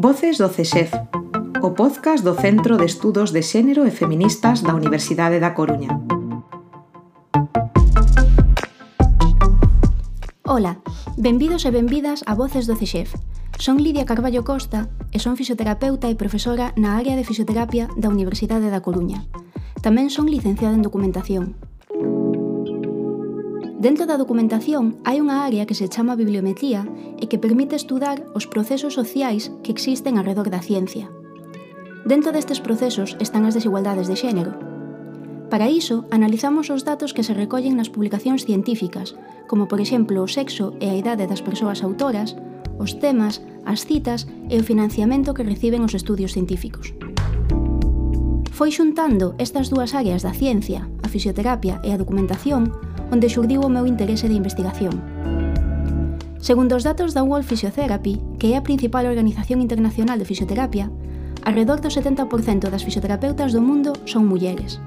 Voces do CESEF, o podcast do Centro de Estudos de Xénero e Feministas da Universidade da Coruña. Ola, benvidos e benvidas a Voces do CESEF. Son Lidia Carballo Costa e son fisioterapeuta e profesora na área de fisioterapia da Universidade da Coruña. Tamén son licenciada en documentación. Dentro da documentación hai unha área que se chama bibliometría e que permite estudar os procesos sociais que existen alrededor da ciencia. Dentro destes procesos están as desigualdades de xénero. Para iso, analizamos os datos que se recollen nas publicacións científicas, como por exemplo o sexo e a idade das persoas autoras, os temas, as citas e o financiamento que reciben os estudios científicos. Foi xuntando estas dúas áreas da ciencia, a fisioterapia e a documentación onde xurdiu o meu interese de investigación. Segundo os datos da World Physiotherapy, que é a principal organización internacional de fisioterapia, alrededor do 70% das fisioterapeutas do mundo son mulleres.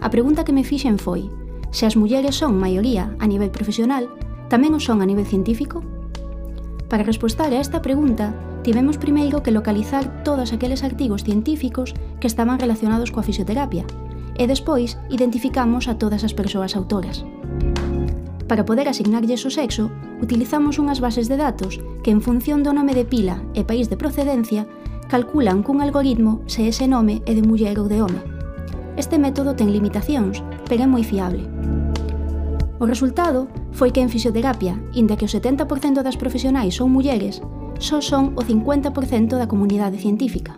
A pregunta que me fixen foi, se as mulleres son maioría a nivel profesional, tamén o son a nivel científico? Para respostar a esta pregunta, tivemos primeiro que localizar todos aqueles artigos científicos que estaban relacionados coa fisioterapia, e despois identificamos a todas as persoas autoras. Para poder asignarlles o sexo, utilizamos unhas bases de datos que en función do nome de pila e país de procedencia, calculan cun algoritmo se ese nome é de muller ou de home. Este método ten limitacións, pero é moi fiable. O resultado foi que en fisioterapia, inda que o 70% das profesionais son mulleres, só son o 50% da comunidade científica.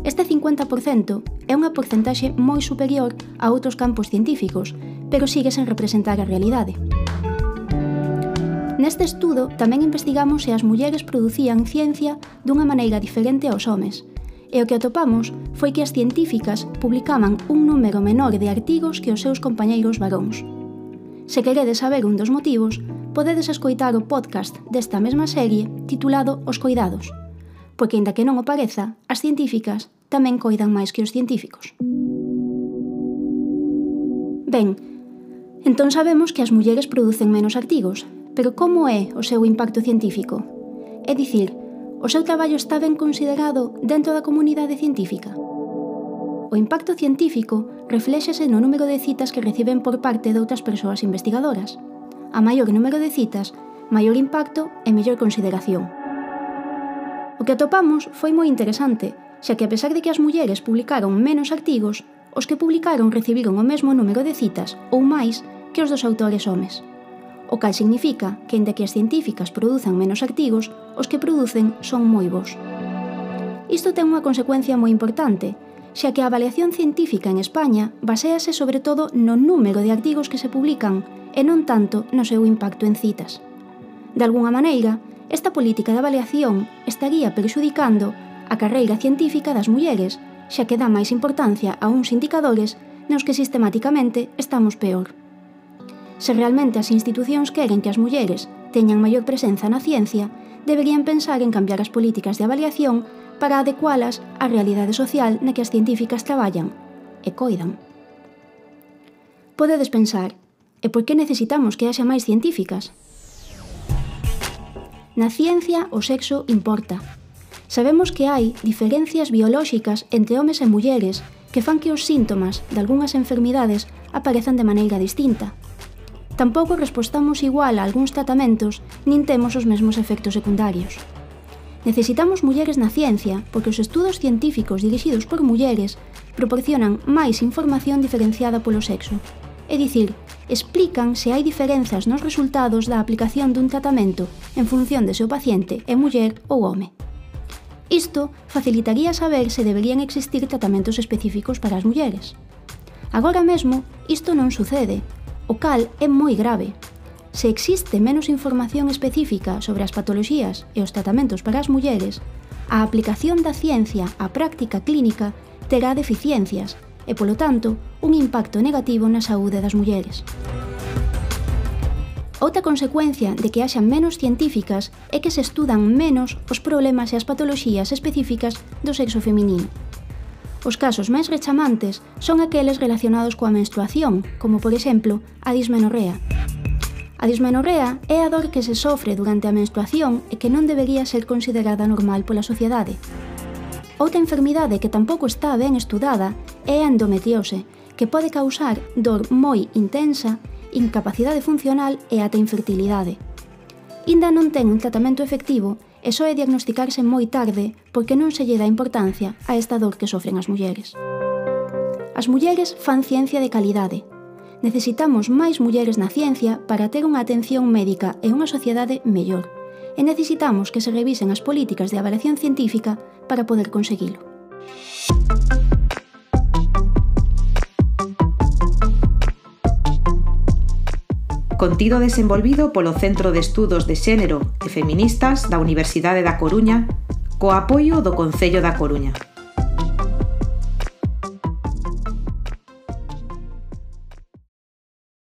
Este 50% é unha porcentaxe moi superior a outros campos científicos pero sigue sen representar a realidade. Neste estudo tamén investigamos se as mulleres producían ciencia dunha maneira diferente aos homes, e o que atopamos foi que as científicas publicaban un número menor de artigos que os seus compañeiros varóns. Se queredes saber un dos motivos, podedes escoitar o podcast desta mesma serie titulado Os Coidados, porque inda que non o pareza, as científicas tamén coidan máis que os científicos. Ben, Entón sabemos que as mulleres producen menos artigos, pero como é o seu impacto científico? É dicir, o seu traballo está ben considerado dentro da comunidade científica? O impacto científico refléxese no número de citas que reciben por parte de outras persoas investigadoras. A maior número de citas, maior impacto e mellor consideración. O que atopamos foi moi interesante, xa que a pesar de que as mulleres publicaron menos artigos, os que publicaron recibiron o mesmo número de citas ou máis que os dos autores homes, o cal significa que, enda que as científicas produzan menos artigos, os que producen son moi bons. Isto ten unha consecuencia moi importante, xa que a avaliación científica en España basease sobre todo no número de artigos que se publican e non tanto no seu impacto en citas. De algunha maneira, esta política de avaliación estaría perxudicando a carreira científica das mulleres, xa que dá máis importancia a uns indicadores nos que sistemáticamente estamos peor. Se realmente as institucións queren que as mulleres teñan maior presenza na ciencia, deberían pensar en cambiar as políticas de avaliación para adecualas á realidade social na que as científicas traballan e coidan. Podedes pensar, e por que necesitamos que haxa máis científicas? Na ciencia o sexo importa. Sabemos que hai diferencias biolóxicas entre homes e mulleres que fan que os síntomas de algunhas enfermidades aparezan de maneira distinta, Tampouco respostamos igual a algúns tratamentos nin temos os mesmos efectos secundarios. Necesitamos mulleres na ciencia porque os estudos científicos dirixidos por mulleres proporcionan máis información diferenciada polo sexo. É dicir, explican se hai diferenzas nos resultados da aplicación dun tratamento en función de se o paciente é muller ou home. Isto facilitaría saber se deberían existir tratamentos específicos para as mulleres. Agora mesmo, isto non sucede, o cal é moi grave. Se existe menos información específica sobre as patoloxías e os tratamentos para as mulleres, a aplicación da ciencia á práctica clínica terá deficiencias e, polo tanto, un impacto negativo na saúde das mulleres. Outra consecuencia de que haxa menos científicas é que se estudan menos os problemas e as patoloxías específicas do sexo feminino. Os casos máis rechamantes son aqueles relacionados coa menstruación, como por exemplo a dismenorrea. A dismenorrea é a dor que se sofre durante a menstruación e que non debería ser considerada normal pola sociedade. Outra enfermidade que tampouco está ben estudada é a endometriose, que pode causar dor moi intensa, incapacidade funcional e ata infertilidade. Inda non ten un tratamento efectivo e só é diagnosticarse moi tarde porque non se lle dá importancia a esta dor que sofren as mulleres. As mulleres fan ciencia de calidade. Necesitamos máis mulleres na ciencia para ter unha atención médica e unha sociedade mellor, e necesitamos que se revisen as políticas de avaliación científica para poder conseguilo. contido desenvolvido polo Centro de Estudos de Xénero e Feministas da Universidade da Coruña co apoio do Concello da Coruña.